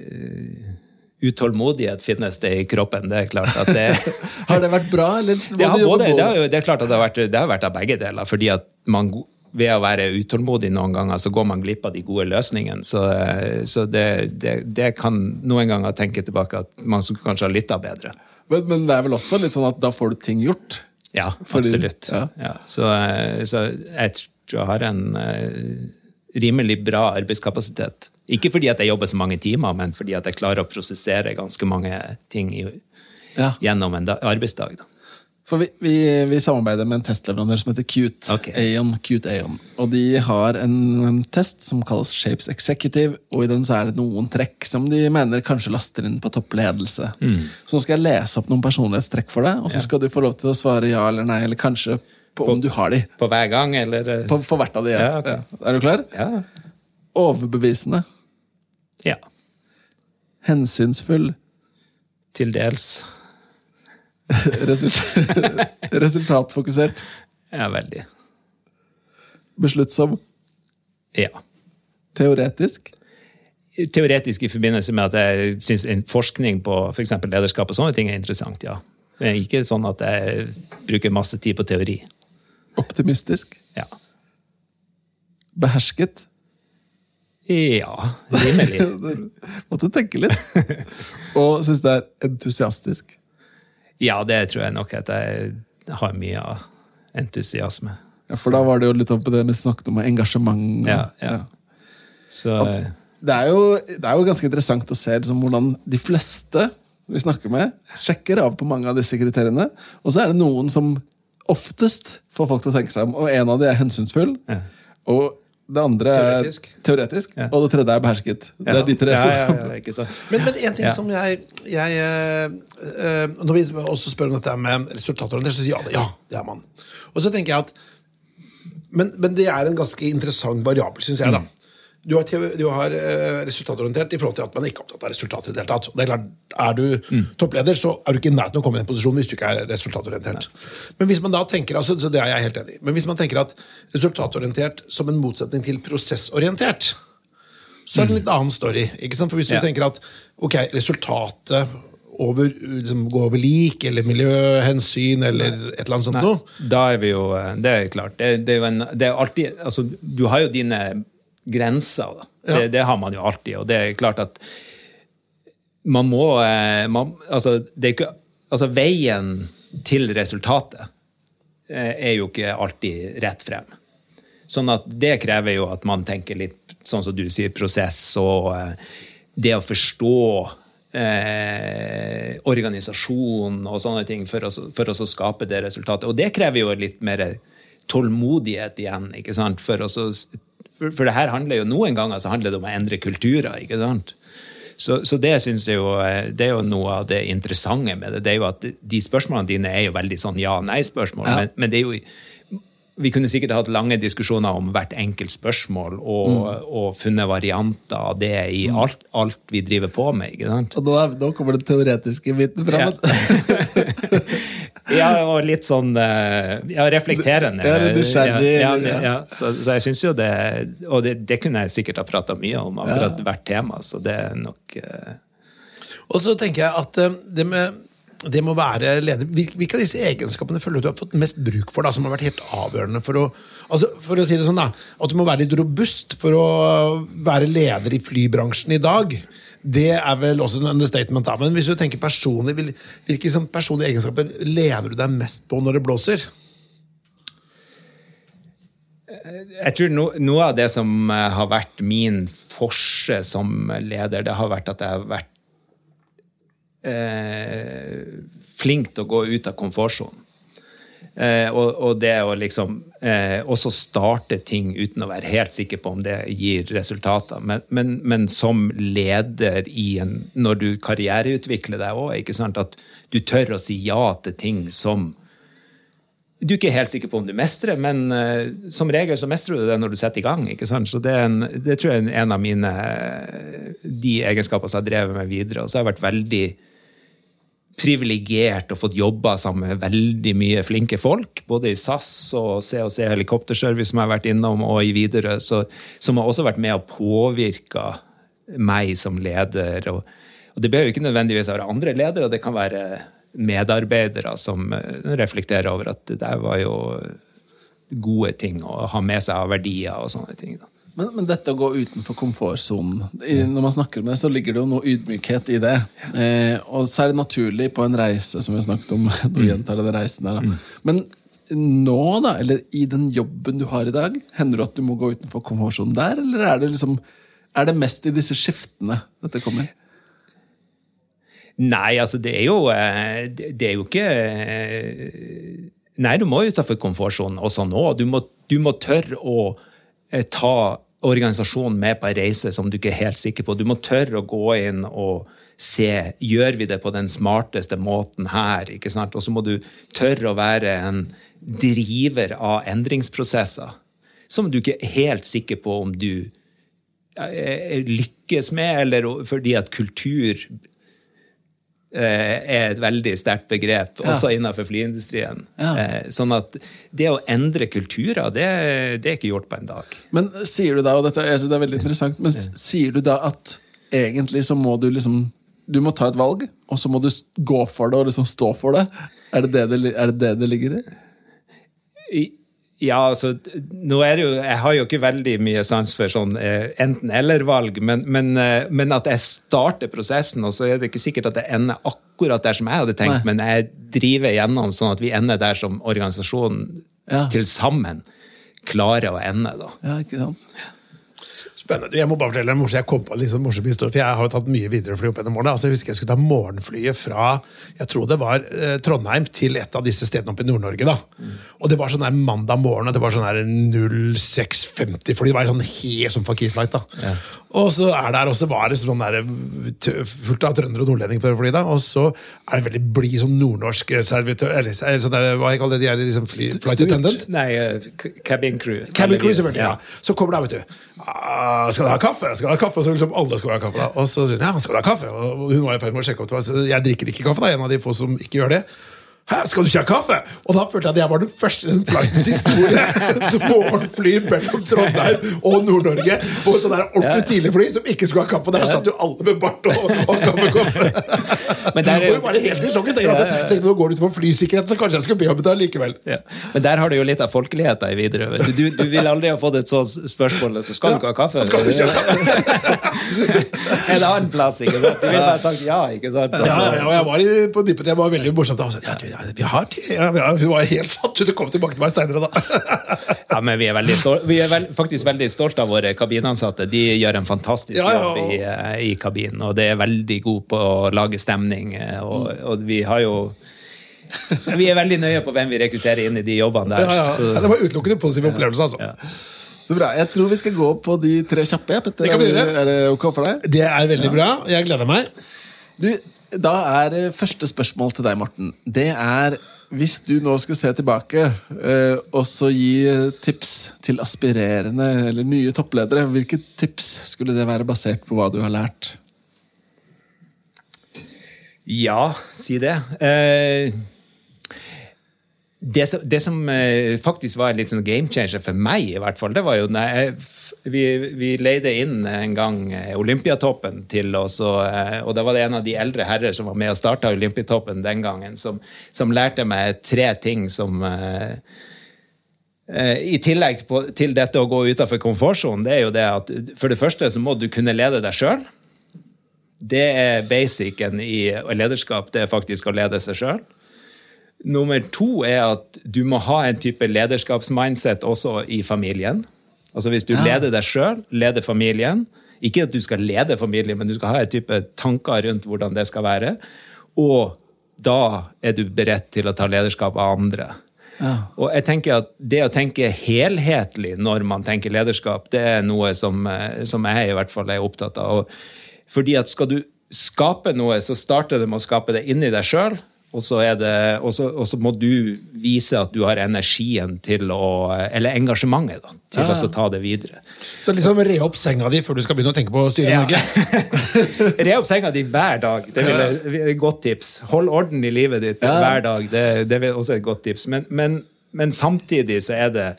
utålmodighet finnes det i kroppen. Det er klart at det Har det vært bra, eller? det, har både, det, har jo, det er klart at det har, vært, det har vært av begge deler. fordi at man ved å være utålmodig noen ganger, så går man glipp av de gode løsningene. Så, eh, så det, det, det kan noen ganger tenke tilbake at man skulle kanskje ha lytta bedre. Men, men det er vel også litt sånn at da får du ting gjort? Ja, Fordi- absolutt. ja. Ja. Så, eh, så jeg tror jeg har en eh, rimelig bra arbeidskapasitet. Ikke fordi at jeg jobber så mange timer, men fordi at jeg klarer å prosessere ganske mange ting i, Ja. gjennom en da, arbeidsdag. Da. For vi, vi, vi samarbeider med en testleverandør som heter Cute. Okay. Aeon, Cute Aeon. Og de har en, en test som kalles Shapes Executive, og i den så er det noen trekk som de mener kanskje laster inn på toppledelse. Så nå skal jeg lese opp noen personlighetstrekk for deg, og så skal du få lov til å svare ja eller nei, eller kanskje på om du har de. På hver gang, eller? På, På, hvert av de. Ja. Ja, okay. Ja. Er du klar? Ja. Overbevisende. ja. Hensynsfull. Til dels. Result resultatfokusert. Ja, veldig. Besluttsom. Ja. Teoretisk. Teoretisk i forbindelse med at jeg syns forskning på f.eks. lederskap og sånne ting er interessant, ja. Men ikke sånn at jeg bruker masse tid på teori. Optimistisk. Ja. Behersket. Ja, rimelig. Måtte tenke litt. Og syns det er entusiastisk. Ja, det tror jeg nok at jeg har mye av entusiasme. Ja, For da var det jo litt oppe det vi snakket om engasjement. Ja, ja. Så Det, er jo, det er jo ganske interessant å se liksom, hvordan de fleste vi snakker med, sjekker av på mange av disse kriteriene. Og så er det noen som oftest får folk til å tenke seg om, og en av de er hensynsfull. Ja. Og det andre Teoretisk. er teoretisk, Ja. og det tredje er behersket. Det er de tre ja, som ja, ja. Men, én en ting Ja. som jeg, jeg eh, eh, Når vi også spør om dette med resultater, så sier alle ja, det er man. Og så tenker jeg at Men, men det er en ganske interessant variabel, syns jeg. da du har, TV du har eh, resultatorientert i forhold til at man ikke er opptatt av resultat. i det hele tatt. Det Er klart, er du toppleder, så er du ikke i nærheten av å komme i den posisjonen hvis du ikke er resultatorientert. Men hvis man da tenker, altså, så det er jeg helt enig i, men hvis man tenker at resultatorientert som en motsetning til prosessorientert, så er det en litt annen story. ikke sant? For hvis du Ja. tenker at ok, resultatet over, liksom, gå over lik, eller miljøhensyn, eller et eller annet sånt noe. Da er vi jo eh, Det er klart. Det, det er jo en det er alltid Altså, du har jo dine grenser. Ja. Det, det har man jo alltid, og det er klart at man må eh, man, Altså, det ikke Altså, veien til resultatet eh, er jo ikke alltid rett frem. Sånn at det krever jo at man tenker litt, sånn som du sier, prosess og eh, det å forstå eh, organisasjon og sånne ting for å, for å så skape det resultatet. Og det krever jo litt mer tålmodighet igjen, ikke sant? For, å så, for, for det her handler jo noen ganger så handler det om å endre kulturer, ikke sant? Så, så det synes jeg jo eh, det er jo noe av det interessante med det. det er jo at De spørsmålene dine er jo veldig sånn ja-nei-spørsmål, Ja. men, men det er jo vi kunne sikkert hatt lange diskusjoner om hvert enkelt spørsmål og, og funnet varianter av det i alt, alt vi driver på med. ikke sant? Og nå, er, nå kommer den teoretiske biten fram. Ja, og litt sånn eh, ja, reflekterende. Ja, nysgjerrig, Ja, ja, ja. ja. Så, så jeg syns jo det Og det, det kunne jeg sikkert ha prata mye om, akkurat hvert tema, så det er nok uh... Og så tenker jeg at eh, det med det må være leder. Hvilke av disse egenskapene føler du du har fått mest bruk for, da, som har vært helt avgjørende for å altså For å si det sånn, da. At du må være litt robust for å være leder i flybransjen i dag. Det er vel også en understatement, da. Men hvis du tenker personlig, hvilke personlige egenskaper lener du deg mest på når det blåser? Jeg tror no, noe av det som eh, har vært min forse som leder, det har vært at jeg har vært eh, flink til å gå ut av komfortsonen. Eh, og, og det å liksom eh, også starte ting uten å være helt sikker på om det gir resultater. Men, men, men som leder i en, når du karriereutvikler deg òg, at du tør å si ja til ting som du er ikke helt sikker på om du mestrer, men uh, som regel så mestrer du det når du setter i gang. ikke sant? Så det, en, det tror jeg er en av mine de egenskaper som jeg har drevet med videre. Og så har jeg vært veldig privilegert og fått jobba sammen med veldig mye flinke folk, både i SAS og COC Helikopterservice, som jeg har vært innom, og i Widerøe, som har også vært med å påvirke meg som leder. Og, og det behøver ikke nødvendigvis være andre ledere, det kan være medarbeidere som eh, reflekterer over at det der var jo gode ting å ha med seg av verdier og sånne ting. Da. Men, men dette å gå utenfor komfortsonen Når man snakker om det, så ligger det jo noe ydmykhet i det. Eh, og så er det naturlig på en reise, som vi har snakket om. når vi gjentar denne reisen her, da. Men nå, da, eller i den jobben du har i dag, hender det at du må gå utenfor komfortsonen der, eller er det liksom er det mest i disse skiftene dette kommer? Nei, altså det er jo eh, Det det er jo ikke eh, Nei, du må utafor komfortsonen også nå. Du må, du må tørre å eh, ta organisasjonen med på en reise som du ikke er helt sikker på. Du må tørre å gå inn og se gjør vi det på den smarteste måten her. ikke sant? Og så må du tørre å være en driver av endringsprosesser som du ikke er helt sikker på om du eh, lykkes med, eller fordi at kultur eh, er et veldig sterkt begrep, Ja. også innenfor flyindustrien. Ja. Eh, Sånn at det å endre kulturer, det, det er ikke gjort på en dag. Men sier du da, og dette det er veldig interessant, men sier du da at egentlig så må du liksom Du må ta et valg, og så må du gå for det og liksom stå for det? Er det det det, er det, det, det ligger i? Ja, altså, nå er det jo, Jeg har jo ikke veldig mye sans for sånn eh, enten-eller-valg, men, men, eh, men at jeg starter prosessen, og så er det ikke sikkert at det ender akkurat der som jeg hadde tenkt, Nei. men jeg driver gjennom sånn at vi ender der som organisasjonen Ja. til sammen klarer å ende. da. Ja, ikke sant? Spennende. Jeg må bare fortelle en jeg kom på en liksom morsom historie, for jeg har jo tatt mye viderefly opp gjennom årene. Altså, jeg husker jeg skulle ta morgenflyet fra jeg tror det var eh, Trondheim til et av disse stedene oppe i Nord-Norge. da. Og det var sånn der mandag morgen, og det var sånn der 0650-fly. Det var sånn helt sånn fakirflight. da. Og så er der, og så var det sånn der, fullt av trøndere og nordlendinger på det flyet. da, Og så er det veldig blid sånn nordnorsk servitør, eller eller sånn der, hva jeg kaller det, de er liksom fly, flight attendant. Nei, uh, cabin crew. Cabin crew, selvfølgelig. ja. Så kommer det, vet du. Ah, skal du ha kaffe? Skal du ha kaffe? Og så liksom alle skal ha kaffe. da. Og så sier hun ja, skal du ha kaffe? Og hun var i ferd med å sjekke opp. til meg. så Jeg drikker ikke kaffe, da. En av de få som ikke gjør det. Hæ, skal du ikke ha kaffe? Og da følte jeg at jeg var den første i den flightens historie som morgenflyr mellom Trondheim og Nord-Norge på et sånn ordentlig tidlig fly som ikke skulle ha kaffe. Der satt jo alle med bart og, og kaffekopp. Men der er Og jo- jeg bare helt i sjokk. Tenker at tenkte, nå går det utover flysikkerheten, så kanskje jeg skal be om det likevel. Ja. Men der har du jo litt av folkeligheten i Widerøe. Du, du, du ville aldri ha fått et sånt spørsmål. Så skal du ikke ha kaffe? Skal du ikke ha kaffe? en annen plass, ikke sant? Du ville bare sagt ja, ikke sant? Altså. ja, ja, og jeg var på dypet. Jeg var veldig morsomt. Ja, du, ja, vi har tid. Ja, vi hun var helt satt ut og kom tilbake til meg seinere, da. ja, men vi er, vi er vel, faktisk veldig stolte av våre kabinansatte. De gjør en fantastisk Ja, ja, jobb i, eh, i kabinen, og det er veldig god på å lage stemning. eh, Og, og vi har jo Vi er veldig nøye på hvem vi rekrutterer inn i de jobbene der. Ja, ja. Så, Det var utelukkende positive opplevelser, altså. Ja. Så bra. Jeg tror vi skal gå på de tre kjappe. Petter. Det kan vi Er gjøre. er det ok for deg? Det er veldig bra. Jeg gleder meg. Du, da er eh, første spørsmål til deg, Morten. Det er hvis du nå skulle se tilbake eh, og så gi eh, tips til aspirerende eller nye toppledere, hvilke tips skulle det være basert på hva du har lært? Ja, si det. Eh, det som, det som faktisk var en litt sånn game changer for meg, i hvert fall, det var jo når jeg, vi, vi leide inn en gang eh, Olympiatoppen til oss, og, eh, og da var det en av de eldre herrer som var med og starta Olympiatoppen den gangen, som, som lærte meg tre ting som eh, i tillegg til dette å gå utenfor komfortsonen, det er jo det at for det første så må du kunne lede deg sjøl. Det er basicen i lederskap, det er faktisk å lede seg sjøl. Nummer to er at du må ha en type lederskapsmindset også i familien. Altså Hvis du leder deg sjøl, leder familien Ikke at du skal lede familien, men du skal ha en type tanker rundt hvordan det skal være. Og da er du beredt til å ta lederskap av andre. Og jeg tenker at Det å tenke helhetlig når man tenker lederskap, det er noe som, eh, som jeg i hvert fall er opptatt av. Og fordi at Skal du skape noe, så starter det med å skape det inni deg sjøl. Og så, er det, og, så, og så må du vise at du har energien til å Eller engasjementet da, til å ta det videre. Så liksom re opp senga di før du skal begynne å tenke på å styre Ja. Norge. Re opp senga di hver dag. Det er et godt tips. Hold orden i livet ditt hver dag. Det, det er også et godt tips. Men, men, men samtidig så er det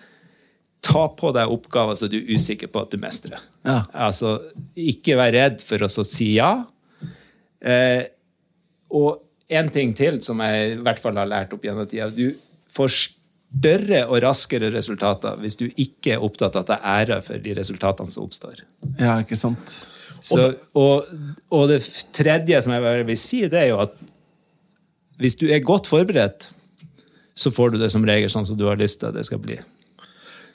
Ta på deg oppgaver som du er usikker på at du mestrer. Ja. Altså, ikke vær redd for å så si ja. Eh, og en ting til som jeg i hvert fall har lært opp gjennom tida. Du får større og raskere resultater hvis du ikke er opptatt av å ta ære for de resultatene som oppstår. Ja, ikke sant? Så, og, og det tredje som jeg vil si, det er jo at hvis du er godt forberedt, så får du det som regel sånn som du har lyst til at det skal bli.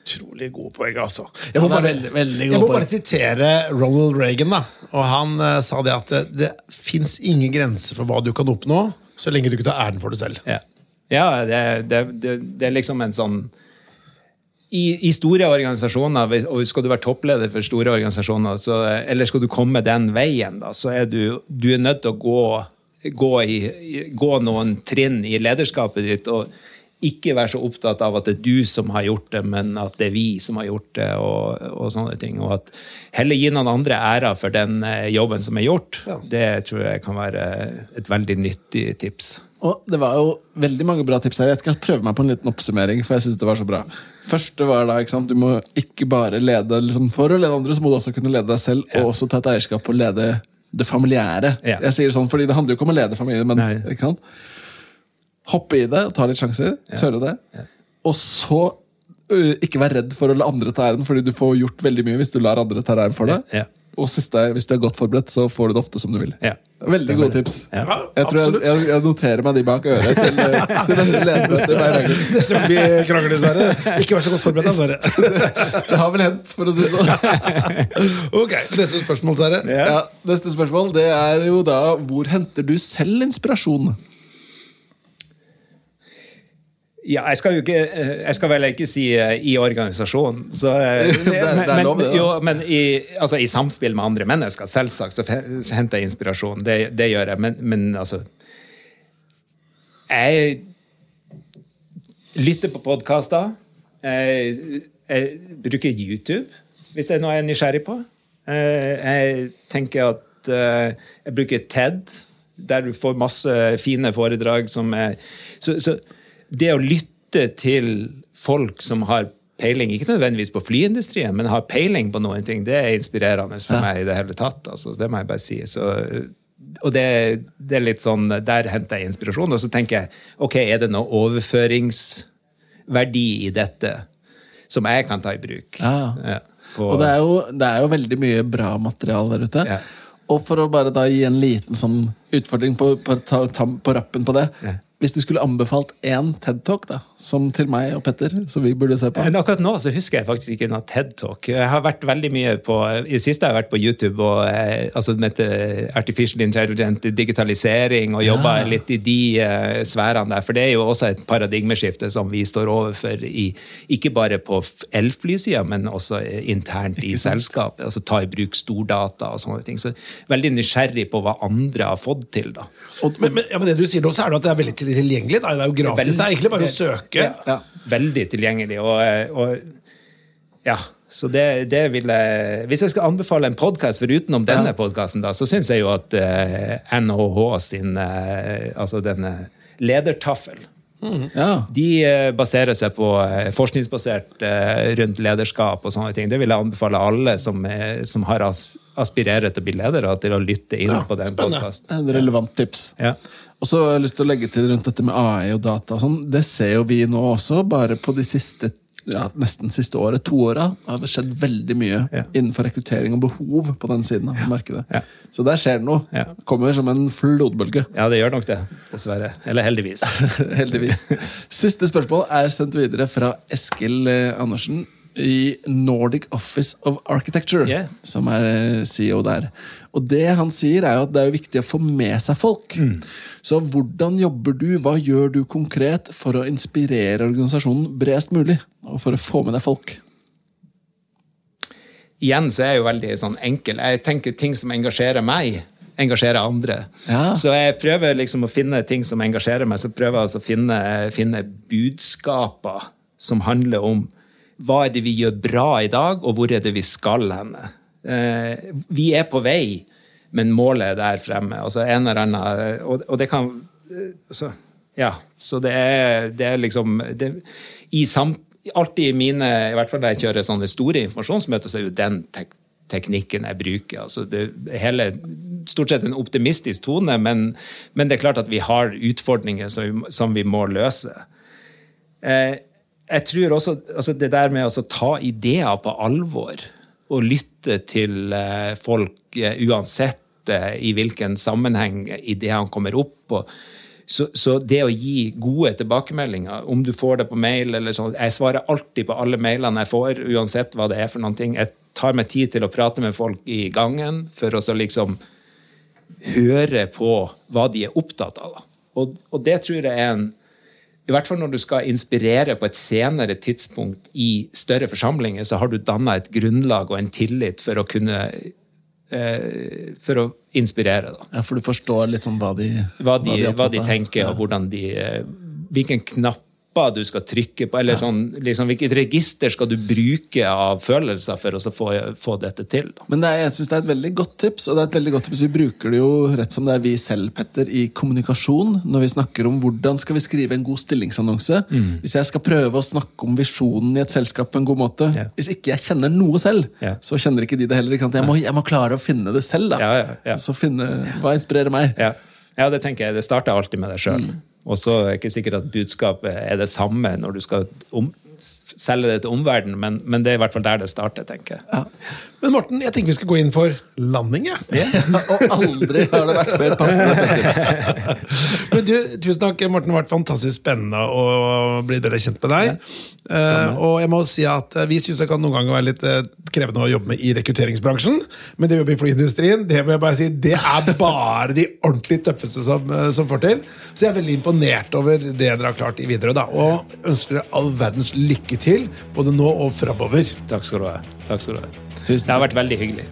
Utrolig gode poeng, altså. Jeg må, bare, veldig, veldig jeg må bare sitere Ronald Reagan. da Og Han uh, sa det at det, det fins ingen grenser for hva du kan oppnå, så lenge du ikke tar æren for det selv. Ja, ja det, det, det, er liksom en sånn i, I store organisasjoner, og skal du være toppleder for store organisasjoner, så, eller skal du komme den veien, da, så er du, du er nødt til å gå, gå, i, i- gå noen trinn i lederskapet ditt. og ikke være så opptatt av at det er du som har gjort det, men at det er vi som har gjort det. og, og sånne ting, og at Heller gi noen andre æra for den eh, jobben som er gjort. Det tror jeg kan være et veldig nyttig tips. Og det var jo veldig mange bra tips her. Jeg skal prøve meg på en liten oppsummering. for jeg synes det var så bra. Første var da, ikke sant, Du må ikke bare lede liksom, For å lede andre, så må du også kunne lede deg selv, og også ta et eierskap og lede det familiære. Ja. Jeg sier det sånn, fordi Det handler jo ikke om å lede familien, men Nei. ikke sant? Hoppe i det ta litt sjanser. Tørre det. Og så ikke være redd for å la andre ta æren, fordi du får gjort veldig mye hvis du lar andre ta æren for det. Ja. Og siste hvis du er godt forberedt, så får du det ofte som du vil. Ja. Veldig gode tips. Ja. Jeg tror jeg, jeg, jeg noterer meg de bak øret til, til neste ledermøte. hver gang. Neste gang vi krangler, dessverre. Ikke vær så godt forberedt, dessverre. Sverre. Det har vel hendt, for å si det sånn. Ok, Neste spørsmål, Sverre. Ja, neste spørsmål det er jo da hvor henter du selv inspirasjon? Ja, jeg skal jo ikke eh, Jeg skal vel ikke si eh, i organisasjonen. Så, eh, jo, men i, altså, i samspill med andre mennesker, selvsagt, så henter jeg inspirasjon. Det, det gjør jeg. Men, men altså Jeg lytter på podkaster. Jeg, jeg bruker YouTube hvis det er noe jeg er nysgjerrig på. Jeg tenker at jeg bruker TED der du får masse fine foredrag som er Så, så det å lytte til folk som har peiling, ikke nødvendigvis på flyindustrien, men har peiling på noen ting, det er inspirerende for meg i det hele tatt. Altså, det må jeg bare si. Så, og det, det, er litt sånn, Der henter jeg inspirasjon. Og så tenker jeg ok, er det noe overføringsverdi i dette som jeg kan ta i bruk? Ja. Ja, på, Og det er, jo, det er jo veldig mye bra materiale der ute. Ja. Og for å bare da gi en liten sånn utfordring på, på, på rappen på det Hvis du skulle anbefalt én TED-talk da, som til meg og Petter, som vi burde se på Men akkurat nå så husker jeg faktisk ikke noe TED-talk. Jeg har vært veldig mye på, I det siste har jeg vært på YouTube og eh, altså med artificial intelligent digitalisering og jobba litt i de eh, sfærene der. For det er jo også et paradigmeskifte som vi står overfor, i, ikke bare på elflysida, men også eh, internt i selskapet. Altså ta i bruk stordata og sånne ting. Så veldig nysgjerrig på hva andre har fått til, da. Men, men, ja, men det du sier nå, så er det at det er veldig tilgjengelig. Da. Det er jo gratis. Det er egentlig bare å søke. Ja. Veldig tilgjengelig. Og, og ja, så det, det vil jeg Hvis jeg skal anbefale en podkast forutenom denne podkasten, så syns jeg jo at uh, NHH sin uh, Altså denne ledertaffel Ja. de eh, baserer seg på eh, forskningsbasert eh, rundt lederskap og sånne ting. Det vil jeg anbefale alle som, eh, som har as aspirerer til å bli ledere, til å lytte inn Ja, på den podkasten. Et relevant tips. Ja. Og så har jeg lyst til å legge til rundt dette med AI og data. og sånn. Det ser jo vi nå også, bare på de siste ja, nesten siste året, to åra, har det skjedd veldig mye Ja. innenfor rekruttering og behov på den siden av markedet. Ja. Så der skjer det noe. Ja. Kommer som en flodbølge. ja, det gjør nok det. Dessverre. Eller heldigvis. Heldigvis. Siste spørsmål er sendt videre fra Eskil eh, Andersen i Nordic Office of Architecture, Yeah. som er eh, CEO der. Og det han sier, er jo at det er viktig å få med seg folk. Så hvordan jobber du, hva gjør du konkret for å inspirere organisasjonen bredest mulig? Og for å få med deg folk? igjen så er jeg jo veldig sånn enkel. Jeg tenker ting som engasjerer meg, engasjerer andre. Ja. Så jeg prøver liksom å finne ting som engasjerer meg, så prøver jeg altså å finne, finne budskaper som handler om hva er det vi gjør bra i dag, og hvor er det vi skal henne. Eh, vi er på vei, men målet er der fremme. Altså en eller annen, og, og det kan eh, altså, Ja, så det er, det er liksom det, i samt, Alltid i mine, i hvert fall når jeg kjører sånne store informasjonsmøter, så er jo den tek teknikken jeg bruker. Altså det hele, stort sett en optimistisk tone, men, men det er klart at vi har utfordringer som vi, som vi må løse. Eh, jeg tror også altså det der med å ta ideer på alvor og lytte til eh, folk eh, uansett eh, i hvilken sammenheng ideene kommer opp. Og, så, så det å gi gode tilbakemeldinger, om du får det på mail eller sånn Jeg svarer alltid på alle mailene jeg får, uansett hva det er for noen ting. Jeg tar meg tid til å prate med folk i gangen for å så liksom høre på hva de er opptatt av. Og, og det tror jeg er en i hvert fall når du skal inspirere på et senere tidspunkt i større forsamlinger, så har du danna et grunnlag og en tillit for å kunne eh, For å inspirere, da. Ja, For du forstår litt sånn hva de, Hva de, hva de hva de tenker, og hvordan de Hvilken Hvilken knapper du skal trykke på, eller sånn, liksom, hvilket register skal du bruke av følelser for å få, få dette til. Da. Men det er, jeg synes det er et veldig godt tips, og det er et veldig godt tips. Vi bruker det jo rett som det er vi selv, Petter, i kommunikasjon. Når vi snakker om hvordan skal vi skrive en god stillingsannonse. Mm. Hvis jeg skal prøve å snakke om visjonen i et selskap på en god måte. Ja. Hvis ikke jeg kjenner noe selv, Ja. så kjenner ikke de det heller. Jeg, må, jeg må klare å finne det selv, da. Ja, ja, ja. Så finne hva inspirerer meg. Ja. ja, det tenker jeg. Det starter alltid med deg sjøl. Og så er det ikke sikkert at budskapet er det samme når du skal om, selge det til omverdenen, men, men det er i hvert fall der det starter, tenker jeg. Men Morten, jeg tenker vi skal gå inn for landing. jeg. og aldri har det vært mer passende. Men du, tusen takk, Morten. Det har vært fantastisk spennende å bli bedre kjent med deg. Eh, og jeg må si at eh, Vi syns det kan noen ganger være litt uh, krevende å jobbe med i rekrutteringsbransjen, men det vi jobber i flyindustrien, det må jeg bare si, det er bare de ordentlig tøffeste som, uh, som får til. Så jeg er veldig imponert over det dere har klart i Widerøe. da, Og ønsker dere all verdens lykke til, både nå og framover. Takk skal du ha. Takk skal du ha. Tusen Det har vært veldig hyggelig.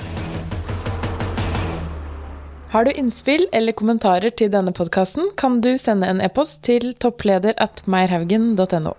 Har du innspill eller kommentarer til denne podkasten, kan du sende en e-post til toppleder at meierhaugen.no.